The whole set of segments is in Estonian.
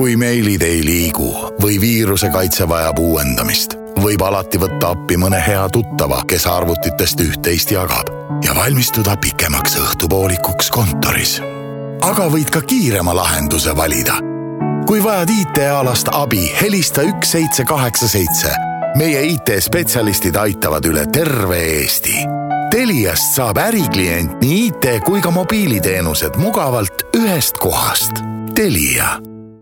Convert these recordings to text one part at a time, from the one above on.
kui meilid ei liigu või viiruse kaitse vajab uuendamist, võib alati võtta appi mõne hea tuttava, kes arvutitest üht-teist jagab ja valmistuda pikemaks õhtupoolikuks kontoris. aga võid ka kiirema lahenduse valida. kui vajad IT-alast abi, helista üks seitse kaheksa seitse. meie IT-spetsialistid aitavad üle terve Eesti. Teliast saab äriklient nii IT kui ka mobiiliteenused mugavalt ühest kohast. Telia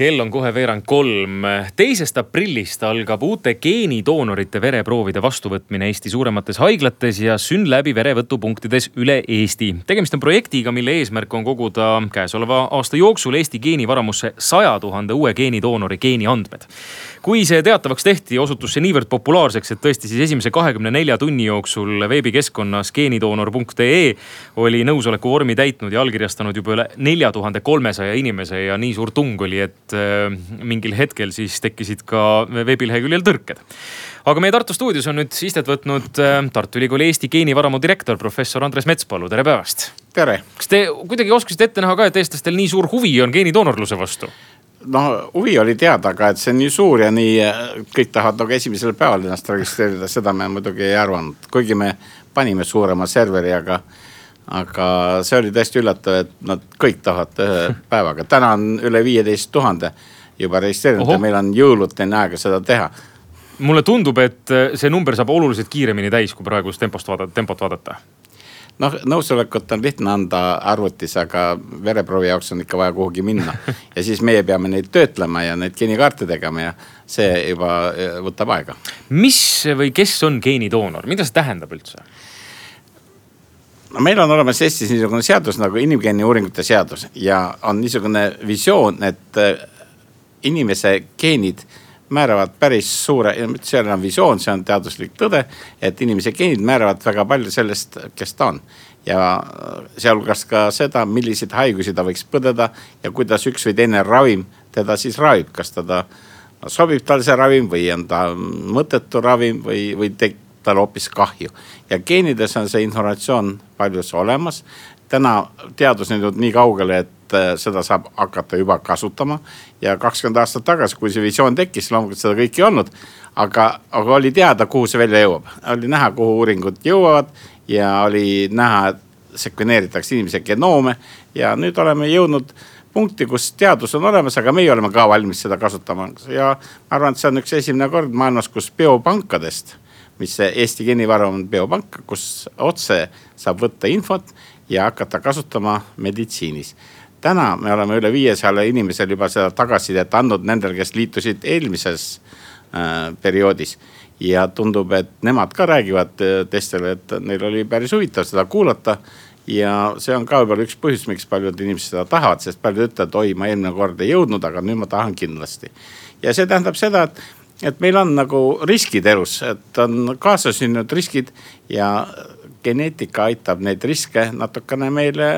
kell on kohe veerand kolm. teisest aprillist algab uute geenidoonorite vereproovide vastuvõtmine Eesti suuremates haiglates ja SYNLABi verevõtupunktides üle Eesti. tegemist on projektiga, mille eesmärk on koguda käesoleva aasta jooksul Eesti geenivaramusse saja tuhande uue geenidoonori geeniandmed kui see teatavaks tehti, osutus see niivõrd populaarseks, et tõesti siis esimese kahekümne nelja tunni jooksul veebikeskkonnas geenidoonor.ee oli nõusoleku vormi täitnud ja allkirjastanud juba üle nelja tuhande kolmesaja inimese ja nii suur tung oli, et äh, mingil hetkel siis tekkisid ka veebileheküljel tõrked aga meie Tartu stuudios on nüüd istet võtnud äh, Tartu Ülikooli Eesti geenivaramu direktor, professor Andres Metspalu, tere päevast. tere. kas te kuidagi oskasite ette näha ka, et eestlastel nii suur huvi on geenidoonorluse vastu? no huvi oli teada, aga et see on nii suur ja nii kõik tahavad nagu esimesel päeval ennast registreerida, seda me muidugi ei arvanud, kuigi me panime suurema serveri, aga. Aga see oli täiesti üllatav, et nad kõik tahavad ühe päevaga, täna on üle viieteist tuhande juba registreerinud ja meil on jõuluteni aega seda teha mulle tundub, et see number saab oluliselt kiiremini täis, kui praegust tempost vaadata, tempot vaadata noh, nõusolekut on lihtne anda arvutis, aga vereproovi jaoks on ikka vaja kuhugi minna. ja siis meie peame neid töötlema ja neid geenikaarte tegema ja see juba eh, võtab aega. mis või kes on geenidoonor, mida see tähendab üldse? No meil on olemas Eestis niisugune seadus nagu inimgeeni uuringute seadus ja on niisugune visioon, et eh, inimese geenid määravad päris suure, see ei ole enam visioon, see on teaduslik tõde, et inimese geenid määravad väga palju sellest, kes ta on. ja sealhulgas ka seda, milliseid haigusi ta võiks põdeda ja kuidas üks või teine ravim teda siis ravib, kas teda sobib talle see ravim või on ta mõttetu ravim või, või teeb talle hoopis kahju. ja geenides on see informatsioon paljus olemas. täna teadus on jõudnud nii kaugele, et äh, seda saab hakata juba kasutama. ja kakskümmend aastat tagasi, kui see visioon tekkis, loomulikult seda kõike ei olnud. aga, aga oli teada, kuhu see välja jõuab, oli näha, kuhu uuringud jõuavad ja oli näha, et sekveneeritakse inimese genoome ja nüüd oleme jõudnud punkti, kus teadus on olemas, aga meie oleme ka valmis seda kasutama ja ma arvan, et see on üks esimene kord maailmas, kus biopankadest, mis Eesti geenivaru on biopank, kus otse saab võtta infot ja hakata kasutama meditsiinis täna me oleme üle viiesajale inimesele juba seda tagasisidet andnud nendel, kes liitusid eelmises äh, perioodis. ja tundub, et nemad ka räägivad äh, teistele, et neil oli päris huvitav seda kuulata. ja see on ka võib-olla üks põhjus, miks paljud inimesed seda tahavad, sest paljud ütlevad, oi, ma eelmine kord ei jõudnud, aga nüüd ma tahan kindlasti. ja see tähendab seda, et, et meil on nagu riskid elus, et on kaasasündinud riskid ja geneetika aitab neid riske natukene meile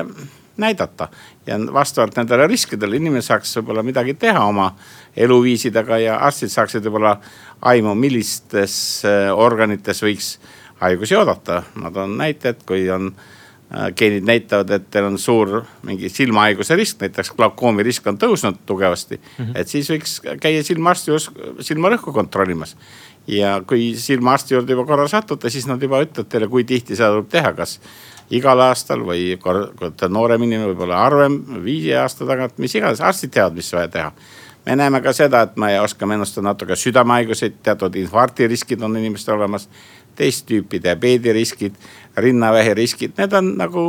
näidata. ja vastavalt nendele riskidele inimene saaks võib-olla midagi teha oma eluviisidega ja arstid saaksid võib-olla aimu, millistes äh, organites võiks haigusi oodata. ma toon näite, et kui on geenid näitavad, et teil on suur mingi silmahaiguse risk, näiteks glaukoomi risk on tõusnud tugevasti mm. -hmm. et siis võiks käia silmaarsti juures silmarõhku kontrollimas. ja kui silmaarsti juurde juba korra satute, siis nad juba ütlevad teile, kui tihti seda tuleb teha, kas igal aastal või kui ta noorem inimene, võib-olla harvem, viie aasta tagant, mis iganes, arstid teavad, mis vaja teha. me näeme ka seda, et me oskame ennustada natuke südamehaiguseid, teatud infarkti riskid on inimestel olemas. Teist tüüpi diabeedi riskid, rinnavähi riskid, need on nagu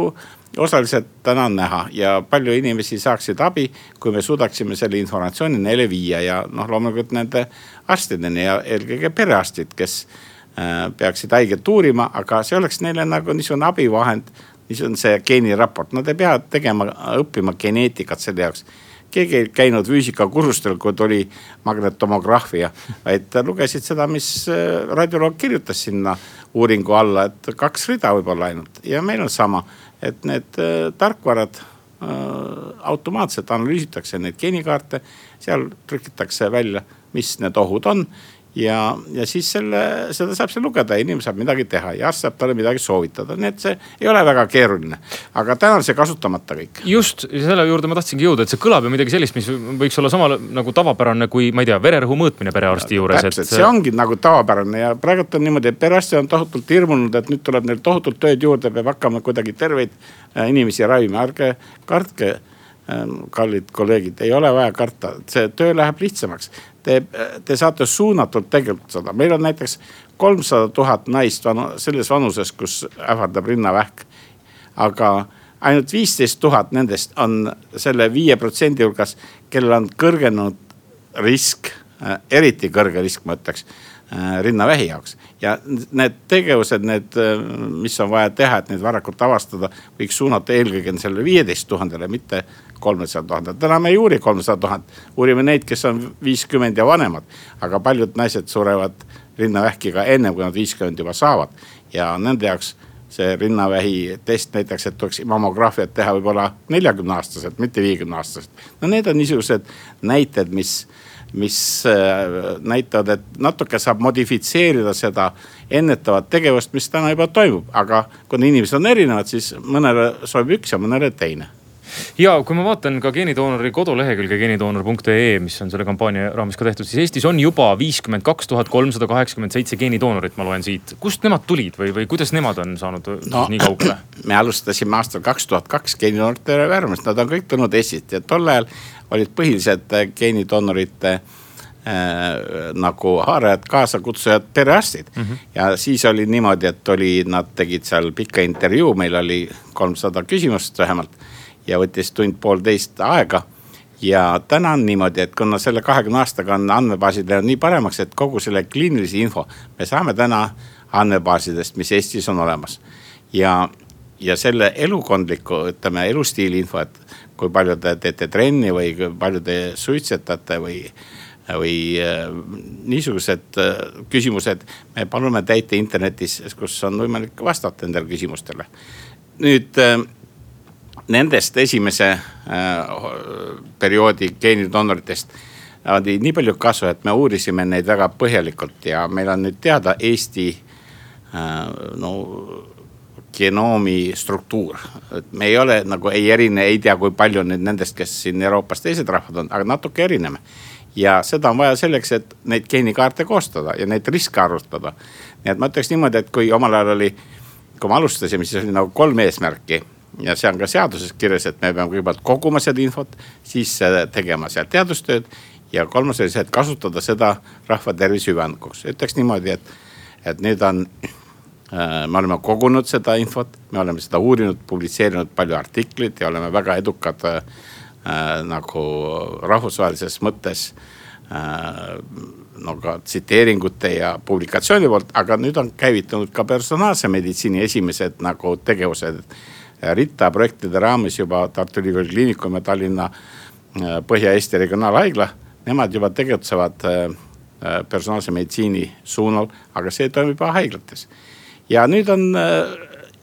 osaliselt täna on näha ja palju inimesi saaksid abi, kui me suudaksime selle informatsiooni neile viia ja noh, loomulikult nende arstideni ja eelkõige perearstid, kes Äh, peaksid haiget uurima, aga see oleks neile nagu niisugune abivahend. niisugune see geeniraport, nad ei pea tegema, õppima geneetikat selle jaoks. Keegi ei käinud füüsikakursustel, kui tuli magnetomograafia, vaid lugesid seda, mis äh, radioloog kirjutas sinna uuringu alla, et kaks rida võib-olla ainult. Ja meil on sama, et need äh, tarkvarad automaatselt analüüsitakse neid geenikaarte, seal trükitakse välja, mis need ohud on ja, ja siis selle, seda saab seal lugeda inimene saab midagi teha ja arst saab talle midagi soovitada, nii et see ei ole väga keeruline. aga täna on see kasutamata kõik. just, selle juurde ma tahtsingi jõuda, et see kõlab ju midagi sellist, mis võiks olla sama nagu tavapärane kui ma ei tea, vererõhu mõõtmine perearsti juures. täpselt et..., see ongi nagu tavapärane ja praegult on niimoodi, et perearstid on tohutult hirmunud, et nüüd tuleb neil tohutult tööd juurde, peab hakkama kuidagi terveid äh, inimesi ravima, ärge kartke kallid kolleegid, ei ole vaja karta, see töö läheb lihtsamaks. Te, te saate suunatult tegutseda, meil on näiteks kolmsada tuhat naist vanu, selles vanuses, kus ähvardab rinnavähk. aga ainult viisteist tuhat nendest on selle viie protsendi hulgas, kellel on kõrgenenud risk, eriti kõrge risk, ma ütleks rinnavähi jaoks. ja need tegevused, need, äh, mis on vaja teha, et neid varakult avastada, võiks suunata eelkõige sellele viieteist tuhandele, mitte kolmesada tuhandet, täna me ei uuri kolmsada tuhat, uurime neid, kes on viiskümmend ja vanemad. aga paljud naised surevad rinnavähki ka enne, kui nad viiskümmend juba saavad ja nende jaoks see rinnavähi test näiteks, et tuleks mammograafiat teha võib-olla neljakümne aastaselt, mitte viiekümne aastaselt. no need on niisugused näited, mis, mis äh, näitavad, et natuke saab modifitseerida seda ennetavat tegevust, mis täna juba toimub, aga kuna inimesed on erinevad, siis mõnele sobib üks ja mõnele teine ja kui ma vaatan ka geenidoonori kodulehekülge geenidoonor.ee, mis on selle kampaania raames ka tehtud, siis Eestis on juba viiskümmend kaks tuhat kolmsada kaheksakümmend seitse geenidoonorit, ma loen siit. kust nemad tulid või, või kuidas nemad on saanud no, nii kaugele? me alustasime aastal kaks tuhat kaks geenidoonorite värbamist, nad on kõik tulnud Eestist ja tol ajal olid põhilised geenidoonorite Äh, nagu haarajad, kaasakutsujad, perearstid mm. -hmm. ja siis oli niimoodi, et oli, nad tegid seal pika intervjuu, meil oli kolmsada küsimust vähemalt ja võttis tund-poolteist aega. ja täna on niimoodi, et kuna selle kahekümne aastaga on andmebaasid läinud nii paremaks, et kogu selle kliinilise info me saame täna andmebaasidest, mis Eestis on olemas. ja, ja selle elukondliku, ütleme elustiili info, et kui palju te teete trenni või kui palju te suitsetate või või äh, niisugused äh, küsimused me palume täita internetis, kus on võimalik vastata nendele küsimustele. nüüd äh, nendest esimese äh, perioodi geenidoonoritest oli nii palju kasu, et me uurisime neid väga põhjalikult ja meil on nüüd teada Eesti äh, no genoomi struktuur. et me ei ole nagu ei erine, ei tea, kui palju nüüd nendest, kes siin Euroopas teised rahvad on, aga natuke erineme. ja seda on vaja selleks, et neid geenikaarte koostada ja neid riske arvutada. nii et ma ütleks niimoodi, et kui omal ajal oli, kui me alustasime, siis oli nagu kolm eesmärki ja see on ka seaduses kirjas, et me peame kõigepealt koguma seda infot, siis tegema seal teadustööd. ja kolmas oli see, et kasutada seda rahva tervise hüvanguks, ütleks niimoodi, et, et nüüd on äh,. me oleme kogunud seda infot, me oleme seda uurinud, publitseerinud palju artikleid ja oleme väga edukad äh, nagu rahvusvahelises mõttes äh, no ka tsiteeringute ja publikatsiooni poolt, aga nüüd on käivitunud ka personaalse meditsiini esimesed nagu tegevused RITA projektide raames juba Tartu Ülikooli Kliinikum ja Tallinna äh, Põhja-Eesti Regionaalhaigla. Nemad juba tegutsevad äh, äh, personaalse meditsiini suunal, aga see toimub juba haiglates. ja nüüd on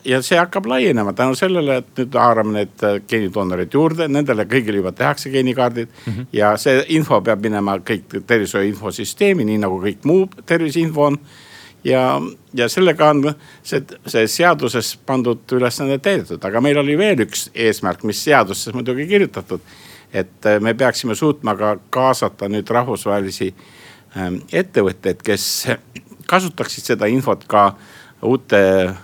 ja see hakkab laienema tänu sellele, et nüüd haarame need geenidoonorid juurde, nendele kõigile juba tehakse geenikaardid mm. -hmm. ja see info peab minema kõik tervishoiu infosüsteemi, nii nagu kõik muu terviseinfo on ja, ja sellega on see, see seaduses pandud ülesanne täidetud, aga meil oli veel üks eesmärk, mis seadusesse muidugi kirjutatud. et äh, me peaksime suutma ka kaasata nüüd rahvusvahelisi ähm, ettevõtteid, kes kasutaksid seda infot ka uute äh,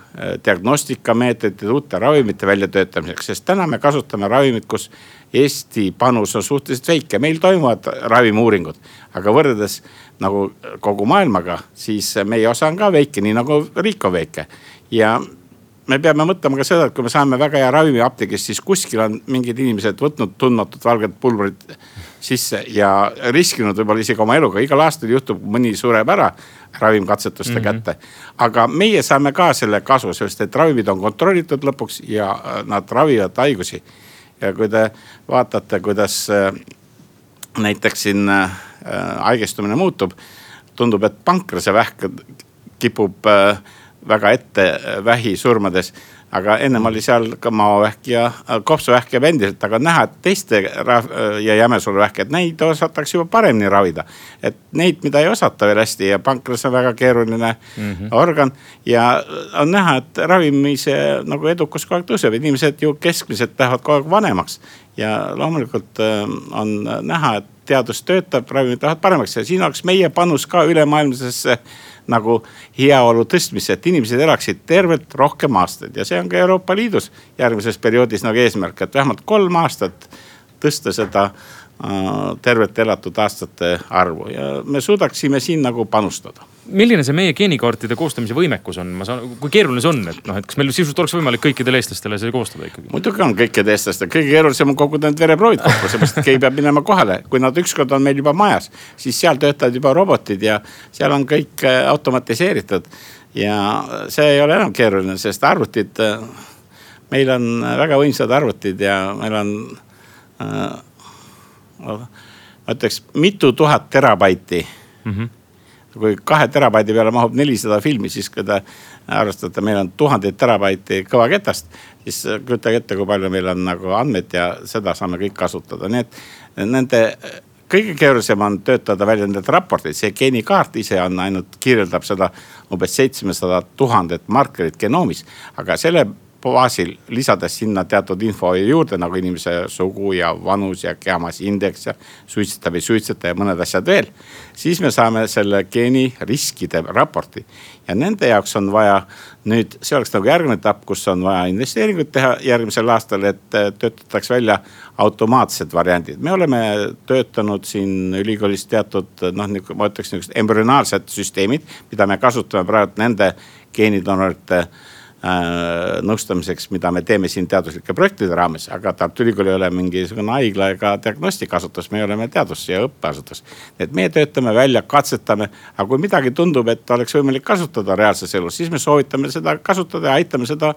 diagnostikameetodite, uute ravimite väljatöötamiseks, sest täna me kasutame ravimit, kus Eesti panus on suhteliselt väike, meil toimuvad ravimiuuringud, aga võrreldes nagu kogu maailmaga, siis meie osa on ka väike, nii nagu riik on väike. ja me peame mõtlema ka seda, et kui me saame väga hea ravimi apteegist, siis kuskil on mingid inimesed võtnud tundmatut valget pulbrit sisse ja riskinud võib-olla isegi oma eluga, igal aastal juhtub, mõni sureb ära ravimkatsetuste mm -hmm. kätte. aga meie saame ka selle kasu, sest et ravimid on kontrollitud lõpuks ja äh, nad ravivad haigusi. ja kui te vaatate, kuidas äh, näiteks siin äh, haigestumine muutub, tundub, et pankrasevähk kipub väga ette vähisurmades aga ennem oli seal ka maovähk ja äh, kopsuvähk jääb endiselt, aga näha, et teiste ja jämesuruvähk, et neid osatakse juba paremini ravida. et neid, mida ei osata veel hästi ja pankras on väga keeruline mm -hmm. organ ja on näha, et ravimise nagu edukus kogu aeg tõuseb, inimesed ju keskmiselt lähevad kogu aeg vanemaks. ja loomulikult on näha, et teadus töötab, ravimid lähevad paremaks ja siin oleks meie panus ka ülemaailmsesse nagu heaolu tõstmisse, et inimesed elaksid tervelt rohkem aastaid. Ja see on ka Euroopa Liidus järgmises perioodis nagu eesmärk, et vähemalt kolm aastat tõsta seda äh, tervelt elatud aastate arvu. Ja me suudaksime siin nagu panustada milline see meie geenikaartide koostamise võimekus on, ma saan, kui keeruline see on, et noh, et kas meil sisuliselt oleks võimalik kõikidele eestlastele see koostada ikkagi? muidugi on kõikide eestlaste, kõige keerulisem on koguda need vereproovid kokku, seepärast et keegi peab minema kohale. kui nad ükskord on meil juba majas, siis seal töötavad juba robotid ja seal on kõik äh, automatiseeritud. ja see ei ole enam keeruline, sest arvutid, äh, meil on väga võimsad arvutid ja meil on äh,, ma ütleks mitu tuhat terabaiti mm. -hmm kui kahe terabaidi peale mahub nelisada filmi, siis kui te arvestate, meil on tuhandeid terabaiti kõvaketast. siis kujutage ette, kui palju meil on nagu andmeid ja seda saame kõik kasutada, nii et nende kõige keerulisem on töötada välja need raportid, see geenikaart ise on ainult, kirjeldab seda umbes seitsmesada tuhandet markerit genoomis. aga selle baasil lisades sinna teatud info juurde nagu inimese sugu ja vanus ja kehamassiindeks ja suitsetab, ei suitseta ja mõned asjad veel. siis me saame selle geeni riskide raporti ja nende jaoks on vaja nüüd, see oleks nagu järgmine etapp, kus on vaja investeeringuid teha järgmisel aastal, et töötatakse välja automaatsed variandid. me oleme töötanud siin ülikoolis teatud noh, ma ütleks niisugused embrüonaalsed süsteemid, mida me kasutame praegu nende geenidoonorite Äh, nõustamiseks, mida me teeme siin teaduslike projektide raames, aga Tartu Ülikool ei ole mingisugune haigla ega diagnostikasutus, me oleme teadus- ja õppeasutus. et me töötame välja, katsetame, aga kui midagi tundub, et oleks võimalik kasutada reaalses elus, siis me soovitame seda kasutada ja aitame seda äh,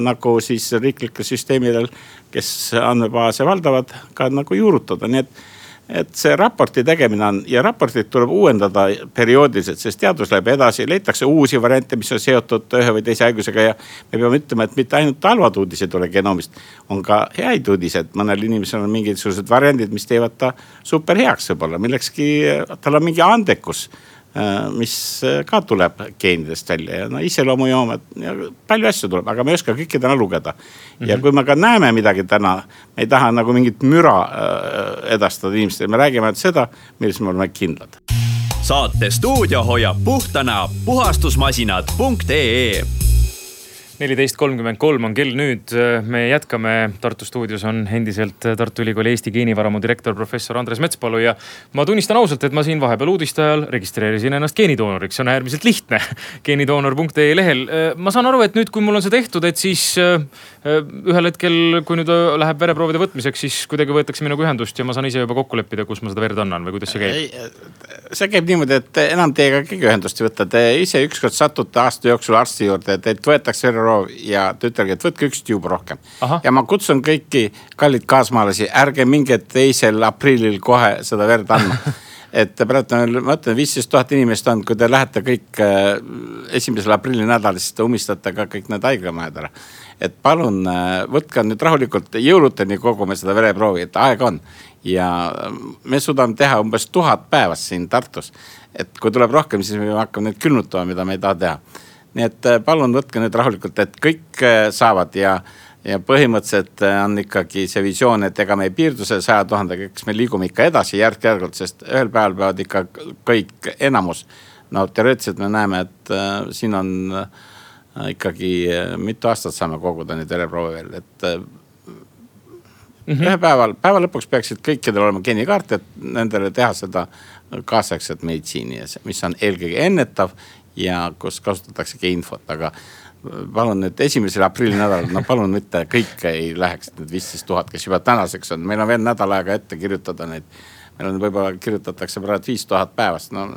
nagu siis riiklikel süsteemidel, kes andmebaase valdavad, ka nagu juurutada, nii et et see raporti tegemine on ja raportit tuleb uuendada perioodiliselt, sest teadus läheb edasi, leitakse uusi variante, mis on seotud ühe või teise haigusega ja. me peame ütlema, et mitte ainult halvad uudised ei tule genoomist, on ka häid uudiseid, mõnel inimesel on mingisugused variandid, mis teevad ta super heaks võib-olla, millekski, tal on mingi andekus mis äh, ka tuleb geenidest välja ja no iseloomujoomad ja palju asju tuleb, aga me ei oska kõike täna lugeda ja mhm. kui me ka näeme midagi täna, me ei taha nagu mingit müra äh, edastada inimestele, me räägime ainult seda, milles me oleme kindlad. saate stuudio hoiab puhtana puhastusmasinad.ee neliteist kolmkümmend kolm on kell nüüd. me jätkame, Tartu stuudios on endiselt Tartu Ülikooli Eesti geenivaramu direktor, professor Andres Metspalu ja ma tunnistan ausalt, et ma siin vahepeal uudiste ajal registreerisin ennast geenidoonoriks, see on äärmiselt lihtne. geenidoonor.ee lehel. ma saan aru, et nüüd, kui mul on see tehtud, et siis äh, ühel hetkel, kui nüüd läheb vereproovide võtmiseks, siis kuidagi võetakse minuga ühendust ja ma saan ise juba kokku leppida, kus ma seda verd annan või kuidas see käib? see käib niimoodi, et enam teiega keegi ühendust ei võta, te ise ükskord satute aasta jooksul arsti juurde, teilt võetakse vereproov proov ja ta ütelgi, et võtke üks tüüp rohkem. ja ma kutsun kõiki kallid kaasmaalasi, ärge minge teisel aprillil kohe seda verd andma et praegu ma ütlen, viisteist tuhat inimest on, kui te lähete kõik äh, esimesel aprilli nädalal, siis te umistate ka kõik need haiglamajad ära. et palun äh, võtke nüüd rahulikult, jõuluteni kogume seda vereproovi, et aega on. ja äh, me suudame teha umbes tuhat päevas siin Tartus. et kui tuleb rohkem, siis me hakkame neid külmutama, mida me ei taha teha nii et äh, palun võtke nüüd rahulikult, et kõik äh, saavad ja, ja põhimõtteliselt äh, on ikkagi see visioon, et ega me ei piirdu selle saja tuhandega, eks me liigume ikka edasi järk-järgult, sest ühel päeval peavad ikka kõik enamus. no teoreetiliselt me näeme, et äh, siin on äh, ikkagi äh, mitu aastat saame koguda neid vereproove veel, et mm -hmm. ühe päeval, päeva lõpuks peaksid kõikidel olema geenikaart, et nendele teha seda kaasaegset meditsiini, mis on eelkõige ennetav ja kus kasutataksegi infot, aga palun nüüd esimesel aprilli nädalal, no palun mitte kõik ei läheks need viisteist tuhat, kes juba tänaseks on, meil on veel nädal aega ette kirjutada neid. meil on võib-olla kirjutatakse praegu viis tuhat päevast, no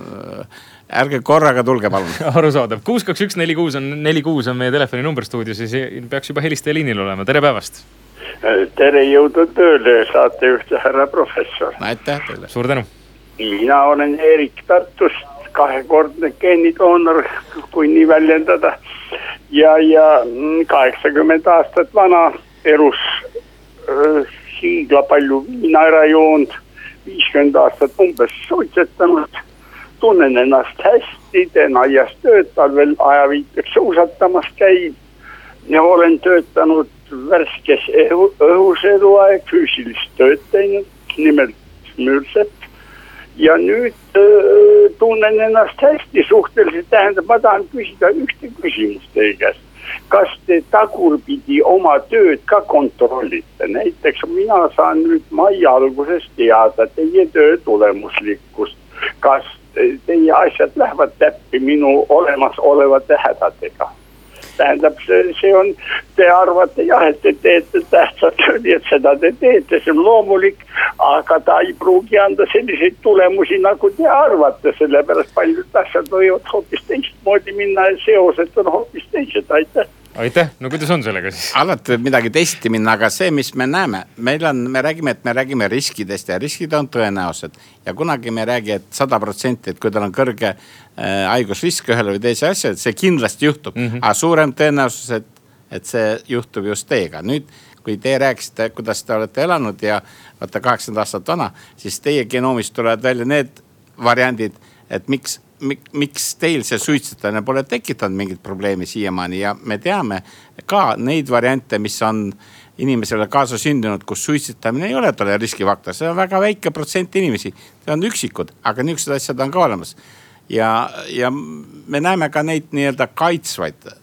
ärge korraga tulge, palun. arusaadav, kuus, kaks, üks, neli, kuus on, neli, kuus on meie telefoninumber stuudios ja see peaks juba helistaja liinil olema, tere päevast. tere, jõudu tööle, saatejuht ja härra professor. aitäh teile. suur tänu. mina olen Eerik Tartust kahekordne geenidoonor, kui nii väljendada. ja, ja mm, kaheksakümmend aastat vana, elus äh, hiigla palju viina ära joonud, viiskümmend aastat umbes suitsetanud. tunnen ennast hästi, teen aias tööd, talvel ajaviiteks suusatamas käib ja olen töötanud värskes õhu, õhus eluaeg, füüsilist tööd teinud, nimelt mürset. ja nüüd öö, tunnen ennast hästi suhteliselt, tähendab, ma tahan küsida ühte küsimust teie käest. kas te tagurpidi oma tööd ka kontrollite, näiteks mina saan nüüd mai alguses teada teie töö tulemuslikkust. kas teie asjad lähevad täppi minu olemasolevate hädadega? tähendab, see, see on, te arvate jah, et te teete tähtsat tööd, et seda te teete, see on loomulik. aga ta ei pruugi anda selliseid tulemusi, nagu te arvate, sellepärast paljud asjad võivad hoopis teistmoodi minna ja seosed on hoopis teised, aitäh. aitäh, no kuidas on sellega siis? alati võib midagi teisiti minna, aga see, mis me näeme, meil on, me räägime, et me räägime riskidest ja riskid on tõenäosed. ja kunagi me ei räägi et, et sada protsenti, et kui tal on kõrge haigusrisk ühele või teise asja, et see kindlasti juhtub mm, -hmm. aga suurem tõenäosus, et, et see juhtub just teiega. nüüd, kui te rääkisite, kuidas te olete elanud ja vaata kaheksakümmend aastat vana, siis teie genoomist tulevad välja need variandid, et miks miks teil see suitsetamine pole tekitanud mingit probleemi siiamaani ja me teame ka neid variante, mis on inimesele kaasa sündinud, kus suitsetamine ei ole talle riskifaktor, see on väga väike protsent inimesi, see on üksikud, aga niisugused asjad on ka olemas. ja, ja me näeme ka neid nii-öelda kaitsvaid äh,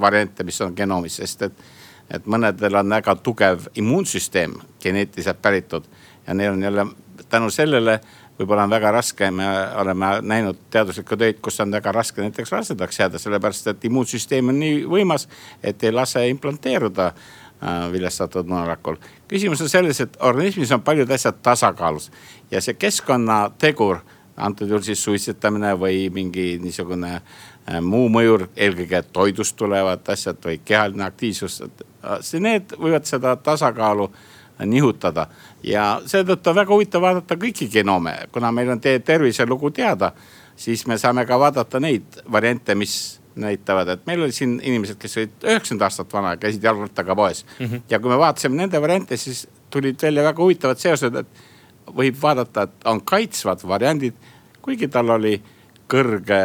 variante, mis on genoomis, sest et, et mõnedel on väga tugev immuunsüsteem geneetiliselt päritud ja neil on jälle tänu sellele võib-olla on väga raske, me oleme näinud teaduslikku töid, kus on väga raske näiteks rasedaks jääda, sellepärast et immuunsüsteem on nii võimas, et ei lase implanteeruda äh, viljestatud munarakul. küsimus on selles, et organismis on paljud asjad tasakaalus ja see keskkonnategur, antud juhul siis suitsetamine või mingi niisugune äh, muu mõjur, eelkõige toidust tulevad asjad või kehaline aktiivsus, need võivad seda tasakaalu nihutada ja seetõttu on väga huvitav vaadata kõiki genoome, kuna meil on teie terviselugu teada, siis me saame ka vaadata neid variante, mis näitavad, et meil oli siin inimesed, kes olid üheksakümmend aastat vana ja käisid jalgrattaga poes mm. -hmm. ja kui me vaatasime nende variante, siis tulid välja väga huvitavad seosed, et võib vaadata, et on kaitsvad variandid, kuigi tal oli kõrge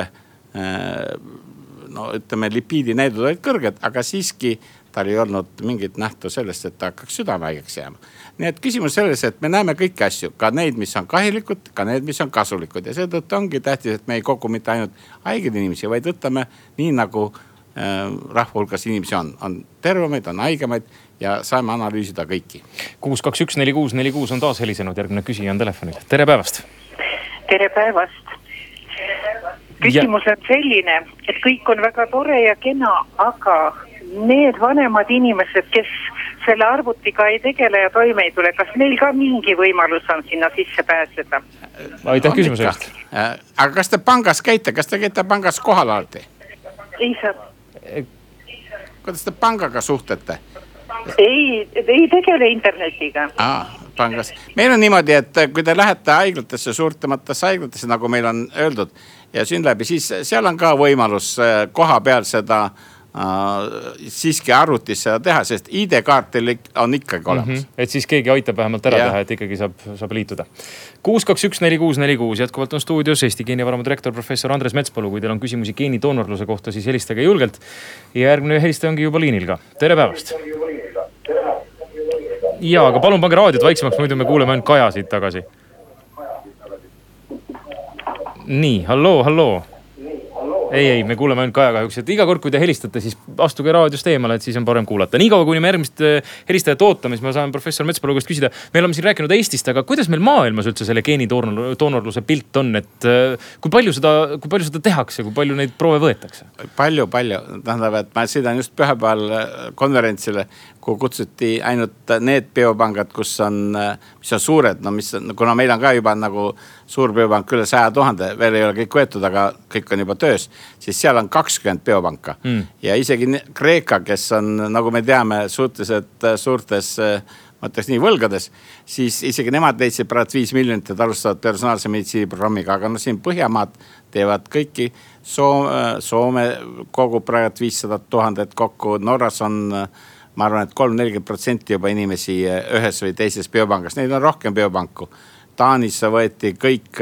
no ütleme, lipiidinäidud olid kõrged, aga siiski tal ei olnud mingit nähtu sellest, et ta hakkaks südamehaigeks jääma. nii et küsimus selles, et me näeme kõiki asju, ka neid, mis on kahjulikud, ka need, mis on kasulikud ja seetõttu ongi tähtis, et me ei kogu mitte ainult haigeid inimesi, vaid võtame nii nagu äh, rahva hulgas inimesi on, on tervemaid, on haigemaid ja saame analüüsida kõiki. kuus, kaks, üks, neli, kuus, neli, kuus on taas helisenud, järgmine küsija on telefonil, tere päevast. Tere päevast. küsimus on selline, et kõik on väga tore ja kena, aga need vanemad inimesed, kes selle arvutiga ei tegele ja toime ei tule, kas neil ka mingi võimalus on sinna sisse pääseda? aitäh küsimuse eest. Äh, aga kas te pangas käite, kas te käite pangas kohal alati? ei saa, kuidas te pangaga suhtlete? ei, ei tegele internetiga. Aa, pangas, meil on niimoodi, et kui te lähete haiglatesse, suurtematesse haiglatesse, nagu meil on öeldud ja Synlabi, siis seal on ka võimalus äh, koha peal seda äh, siiski arvutis seda teha, sest ID-kaart teil on ikkagi olemas mm. -hmm. et siis keegi aitab vähemalt ära Jah. teha, et ikkagi saab, saab liituda. kuus, kaks, üks, neli, kuus, neli, kuus, jätkuvalt on stuudios Eesti geenivaramu direktor professor Andres Metspalu. kui teil on küsimusi geenidoonorluse kohta, siis helistage julgelt. ja järgmine helistaja ongi juba liinil ka, tere päevast. ja, aga palun pange raadiot vaiksemaks, muidu me kuuleme ainult Kaja siit tagasi. nii, halloo, halloo ei, ei, me kuuleme ainult Kaja kahjuks, et iga kord, kui te helistate, siis astuge raadiost eemale, et siis on parem kuulata. niikaua, kuni me järgmist eh, helistajat ootame, siis ma saan professor Metspalu käest küsida. me oleme siin rääkinud Eestist, aga kuidas meil maailmas üldse selle geenidoonorluse pilt on, et eh, kui palju seda, kui palju seda tehakse, kui palju neid proove võetakse? palju, palju, tähendab, et ma sõidan just pühapäeval äh, konverentsile, kuhu kutsuti ainult need biopangad, kus on, mis on suured, no mis on, kuna meil on ka juba nagu suur biopank üle saja tuhande, veel ei ole kõik võetud, aga kõik on juba töös, siis seal on kakskümmend biopanka mm.. ja isegi Kreeka, kes on, nagu me teame, suhteliselt äh, suurtes äh, ma ütleks nii võlgades. siis isegi nemad leidsid praegu viis miljonit, et alustavad personaalse meditsiini programmiga, aga noh, siin Põhjamaad teevad kõiki. Soome, Soome kogub praegu viissada tuhandet kokku, Norras on ma arvan et, et kolm-nelikümmend protsenti juba inimesi ühes või teises biopangas, neid on rohkem biopanku. Taanis võeti kõik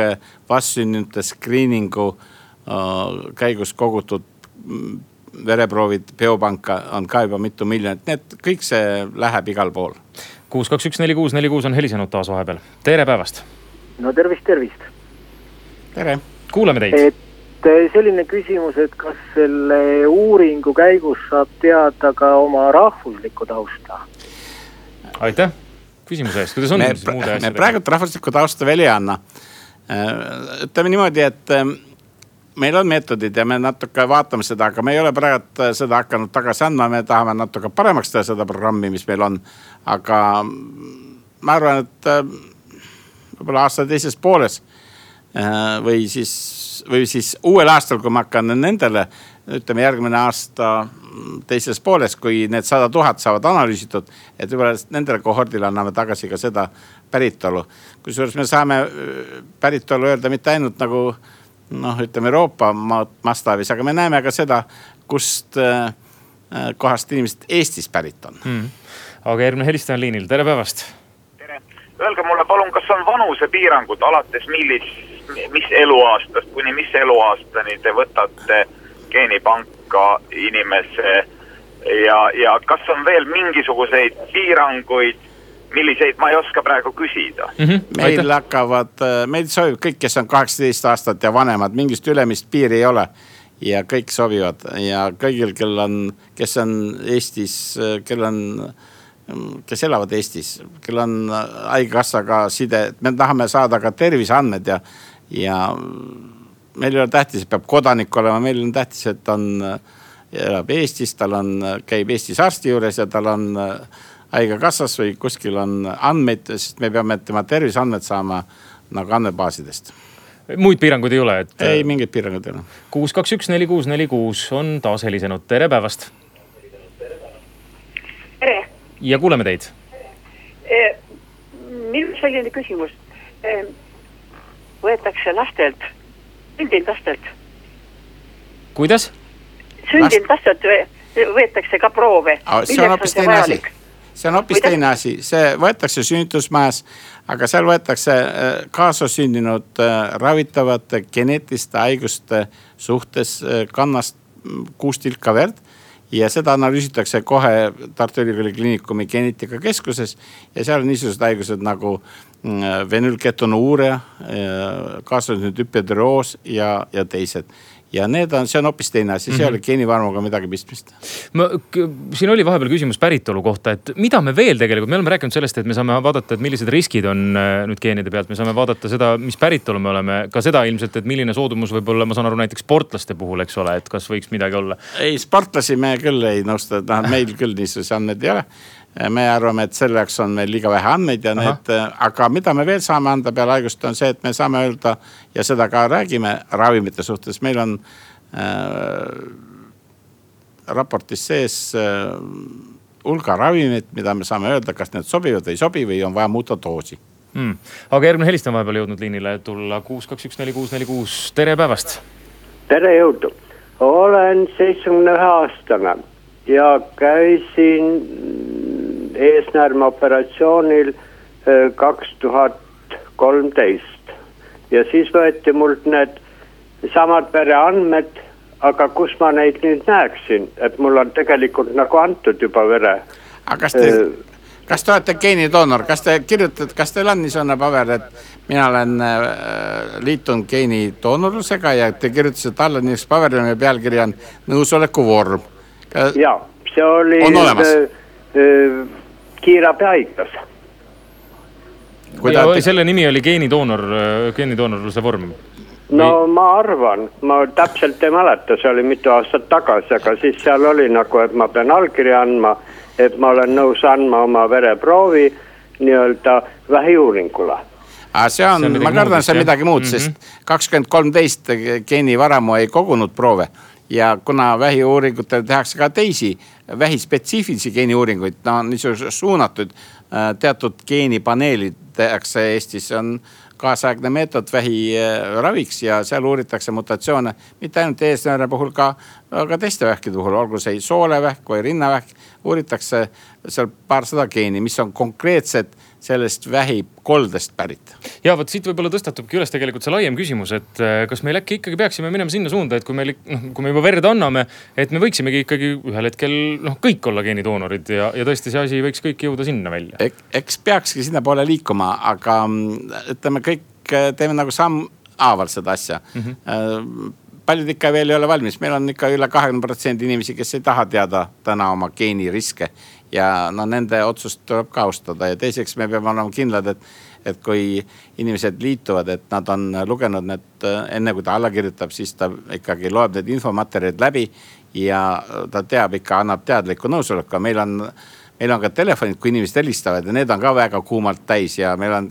vastsündinute screening'u äh, käigus kogutud mm, vereproovid biopanka on ka juba mitu miljonit, nii et kõik see läheb igal pool kuus, kaks, üks, neli, kuus, neli, kuus on helisenud taas vahepeal. tere päevast. no tervist, tervist. tere. kuulame teid. et eh, selline küsimus, et kas selle uuringu käigus saab teada ka oma rahvuslikku tausta? aitäh küsimuse eest, kuidas on me, siis muude asjadega? me praegult rahvuslikku tausta veel ei anna. Äh, ütleme niimoodi, et ähm, meil on meetodid ja me natuke vaatame seda, aga me ei ole praegu seda hakanud tagasi andma, me tahame natuke paremaks teha seda programmi, mis meil on. aga ma arvan, et äh, võib-olla aasta teises pooles äh, või siis, või siis uuel aastal, kui ma hakkan nendele, ütleme järgmine aasta teises pooles, kui need sada tuhat saavad analüüsitud, et võib-olla nendele kohordile anname tagasi ka seda päritolu. kusjuures me saame äh, päritolu öelda mitte ainult nagu noh, ütleme Euroopa mastaabis, aga me näeme ka seda, kust äh, äh, kohast inimesed Eestis pärit on hmm.. aga järgmine helistaja on liinil, tere päevast. tere, öelge mulle palun, kas on vanusepiirangud alates millis, mis eluaastast kuni mis eluaastani te võtate geenipanka inimese ja, ja kas on veel mingisuguseid piiranguid milliseid ma ei oska praegu küsida mm. -hmm. meil Aitäh. hakkavad, äh, meil sobib kõik, kes on kaheksateist aastat ja vanemad, mingist ülemist piiri ei ole. ja kõik sobivad ja kõigil, kel on, kes on Eestis, äh, kel on, kes elavad Eestis, kel on haigekassaga side, me tahame saada ka terviseandmed ja, ja meil ei ole tähtis, et peab kodanik olema, meil on tähtis, et on, elab Eestis, tal on, käib Eestis arsti juures ja tal on haigekassas või kuskil on andmeid, sest me peame tema terviseandmed saama nagu andmebaasidest muid piiranguid ei ole, et? ei, mingeid piiranguid ei ole. kuus, kaks, üks, neli, kuus, neli, kuus on taas helisenud, tere päevast. tere. ja kuuleme teid minul selline küsimus võetakse lastelt, sündinud lastelt. kuidas? sündinud lastelt võetakse ka proove. see on hoopis teine asi see on hoopis teine asi, see võetakse sünnitusmajas, aga seal võetakse äh, kaasasündinud äh, ravitavate geneetiliste haiguste suhtes äh, kannast mm, kuus tilka verd ja seda analüüsitakse kohe Tartu Ülikooli Kliinikumi geneetikakeskuses. ja seal on niisugused haigused nagu mm, venülketonuuria, kaasasündinud hüpedüroos ja, ja teised ja need on, see on hoopis teine asi, see mm -hmm. ei ole geenivarmuga midagi pistmist. ma, siin oli vahepeal küsimus päritolu kohta, et mida me veel tegelikult, me oleme rääkinud sellest, et me saame vaadata, et millised riskid on äh, nüüd geenide pealt, me saame vaadata seda, mis päritolu me oleme, ka seda ilmselt, et milline soodumus võib olla, ma saan aru, näiteks sportlaste puhul, eks ole, et kas võiks midagi olla? ei, sportlasi me küll ei nõusta, noh meil küll niisuguseid andmeid ei ole me arvame, et selle jaoks on meil liiga vähe andmeid ja Aha. need, aga mida me veel saame anda peale haigust, on see, et me saame öelda ja seda ka räägime ravimite suhtes, meil on äh, raportis sees äh, hulga ravimeid, mida me saame öelda, kas need sobivad või ei sobi või on vaja muuta doosi hmm.. aga järgmine helistaja on vahepeal jõudnud liinile tulla kuus, kaks, üks, neli, kuus, neli, kuus, tere päevast. tere, jõudu. olen seitsmekümne ühe aastane ja käisin eesnäärme operatsioonil äh, kaks tuhat kolmteist ja siis võeti mult need samad vereandmed, aga kus ma neid nüüd näeksin, et mul on tegelikult nagu antud juba vere. aga kas te, äh, kas te olete geenidoonor, kas te kirjutate, kas teil on niisugune paber, et mina olen äh, liitunud geenidoonorlusega ja te kirjutasite alla niisuguse paberile, mille pealkiri on nõusoleku vorm. ja see oli. on olemas äh, äh, kiirabihaiglas. ja te... selle nimi oli geenidoonor, geenidoonorluse vorm? no Või... ma arvan, ma täpselt ei mäleta, see oli mitu aastat tagasi, aga siis seal oli nagu, et ma pean allkirja andma, et ma olen nõus andma oma vereproovi nii-öelda vähiuuringule aga see on, ma kardan, see on midagi muud mm, -hmm. sest kakskümmend kolmteist geenivaramu ei kogunud proove ja kuna vähiuuringutel tehakse ka teisi vähispetsiifilisi geeniuuringuid, no niisuguse suunatud äh, teatud geenipaneelid tehakse Eestis, on kaasaegne meetod vähi äh, ja seal uuritakse mutatsioone mitte ainult eesnääre puhul, ka, ka teiste vähkide puhul, olgu see soolevähk või rinnavähk. uuritakse seal paarsada geeni, mis on konkreetsed sellest vähikoldest pärit. ja vot siit võib-olla tõstatubki üles tegelikult see laiem küsimus, et äh, kas meil äkki ikkagi peaksime minema sinna suunda, et kui meil noh, kui me juba verd anname, et me võiksimegi ikkagi ühel hetkel noh, kõik olla geenidoonorid ja, ja tõesti see asi võiks kõik jõuda sinna välja Ek,. eks peakski sinnapoole liikuma, aga ütleme, kõik äh, teeme nagu sammhaaval seda asja mm. -hmm paljud ikka veel ei ole valmis, meil on ikka üle kahekümne protsendi inimesi, kes ei taha teada täna oma geeniriske ja no nende otsust tuleb ka austada ja teiseks me peame olema kindlad, et, et kui inimesed liituvad, et nad on lugenud need enne kui ta alla kirjutab, siis ta ikkagi loeb need infomaterjalid läbi ja ta teab ikka, annab teadliku nõusoleku, meil on meil on ka telefonid, kui inimesed helistavad ja need on ka väga kuumalt täis ja meil on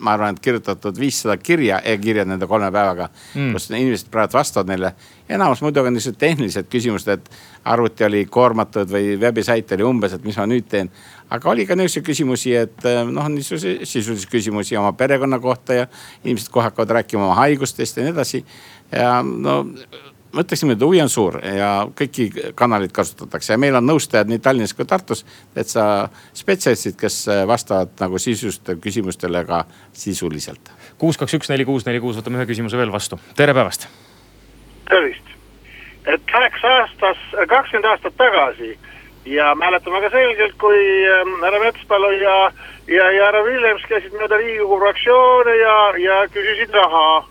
ma arvan, et kirjutatud viissada kirja e, e-kirjad nende kolme päevaga mm., kus inimesed praegu vastavad neile. enamus muidugi on niisugused tehnilised küsimused, et arvuti oli koormatud või veebisait oli umbes, et mis ma nüüd teen. aga oli ka niisuguseid küsimusi, et eh, noh, niisuguseid sisulisi küsimusi oma perekonna kohta ja inimesed kohe hakkavad rääkima oma haigustest ja nii edasi. ja no ma ütleksin, et huvi on suur ja kõiki kanaleid kasutatakse ja meil on nõustajad nii Tallinnas kui Tartus. täitsa spetsialistid, kes vastavad nagu sisulistele küsimustele ka sisuliselt. kuus, kaks, üks, neli, kuus, neli, kuus, võtame ühe küsimuse veel vastu, tere päevast. tervist, et läheks aastas, kakskümmend aastat tagasi ja mäletan väga selgelt, kui ähm, härra Metspalu ja, ja, ja härra Villems käisid mööda Riigikogu fraktsioone ja, ja küsisid raha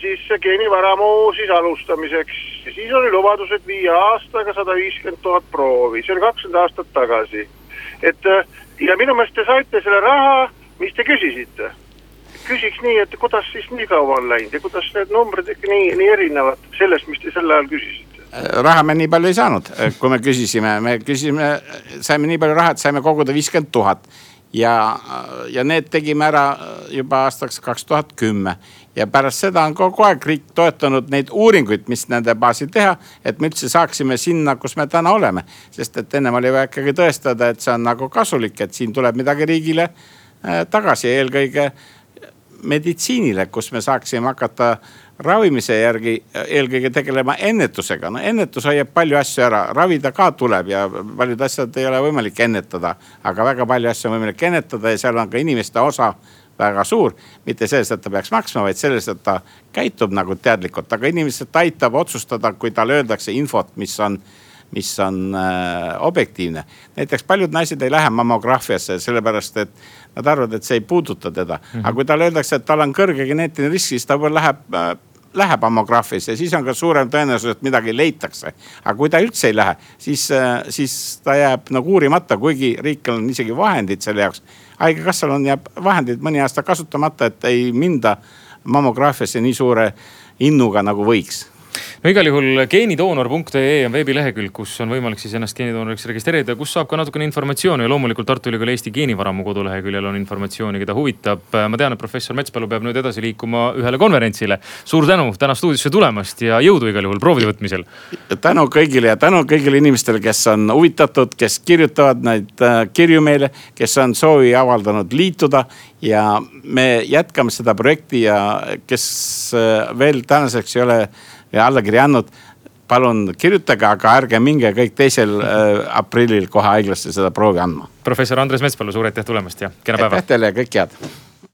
siis geenivaramu siis alustamiseks. ja siis oli lubadus, et viie aastaga sada viiskümmend tuhat proovi, see oli kakskümmend aastat tagasi. et ja minu meelest te saite selle raha, mis te küsisite. küsiks nii, et kuidas siis nii kaua on läinud ja kuidas need numbrid ikka nii, nii erinevad sellest, mis te sel ajal küsisite? Raha me nii palju ei saanud, kui me küsisime, me küsisime, saime nii palju raha, et saime koguda viiskümmend tuhat. Ja, ja need tegime ära juba aastaks kaks tuhat kümme. Ja pärast seda on kogu aeg riik toetanud neid uuringuid, mis nende baasil teha, et me üldse saaksime sinna, kus me täna oleme. sest et ennem oli vaja ikkagi tõestada, et see on nagu kasulik, et siin tuleb midagi riigile äh, tagasi, eelkõige meditsiinile, kus me saaksime hakata ravimise järgi eelkõige tegelema ennetusega. no ennetus hoiab palju asju ära, ravida ka tuleb ja paljud asjad ei ole võimalik ennetada. aga väga palju asju on võimalik ennetada ja seal on ka inimeste osa väga suur. mitte selles, et ta peaks maksma, vaid selles, et ta käitub nagu teadlikult, aga inimest aitab otsustada, kui talle öeldakse infot, mis on mis on äh, objektiivne. näiteks paljud naised ei lähe mammograafiasse sellepärast, et nad arvavad, et see ei puuduta teda mm. -hmm. aga kui talle öeldakse, et tal on kõrge geneetiline risk, siis ta läheb äh, läheb mammograafisse, siis on ka suurem tõenäosus, et midagi leitakse. aga kui ta üldse ei lähe, siis, äh, siis ta jääb nagu uurimata, kuigi riik on isegi vahendid selle jaoks haigekassal on, jääb vahendid mõni aasta kasutamata, et ei minda mammograafiasse nii suure innuga nagu võiks no igal juhul geenidoonor.ee on veebilehekülg, kus on võimalik siis ennast geenidoonoriks registreerida, kus saab ka natukene informatsiooni ja loomulikult Tartu Ülikooli Eesti geenivaramu koduleheküljel on informatsiooni, keda huvitab. ma tean, et professor Metspalu peab nüüd edasi liikuma ühele konverentsile. suur tänu täna stuudiosse tulemast ja jõudu igal juhul proovide võtmisel. tänu kõigile ja tänu kõigile inimestele, kes on huvitatud, kes kirjutavad neid äh, kirju meile, kes on soovi avaldanud liituda ja me jätkame seda projekti ja kes äh, veel tänaseks ei ole allakirja andnud palun kirjutage, aga ärge minge kõik teisel äh, aprillil kohe haiglasse seda proovi andma. professor Andres Metspalu, suur aitäh tulemast ja kena päeva. aitäh teile ja kõike head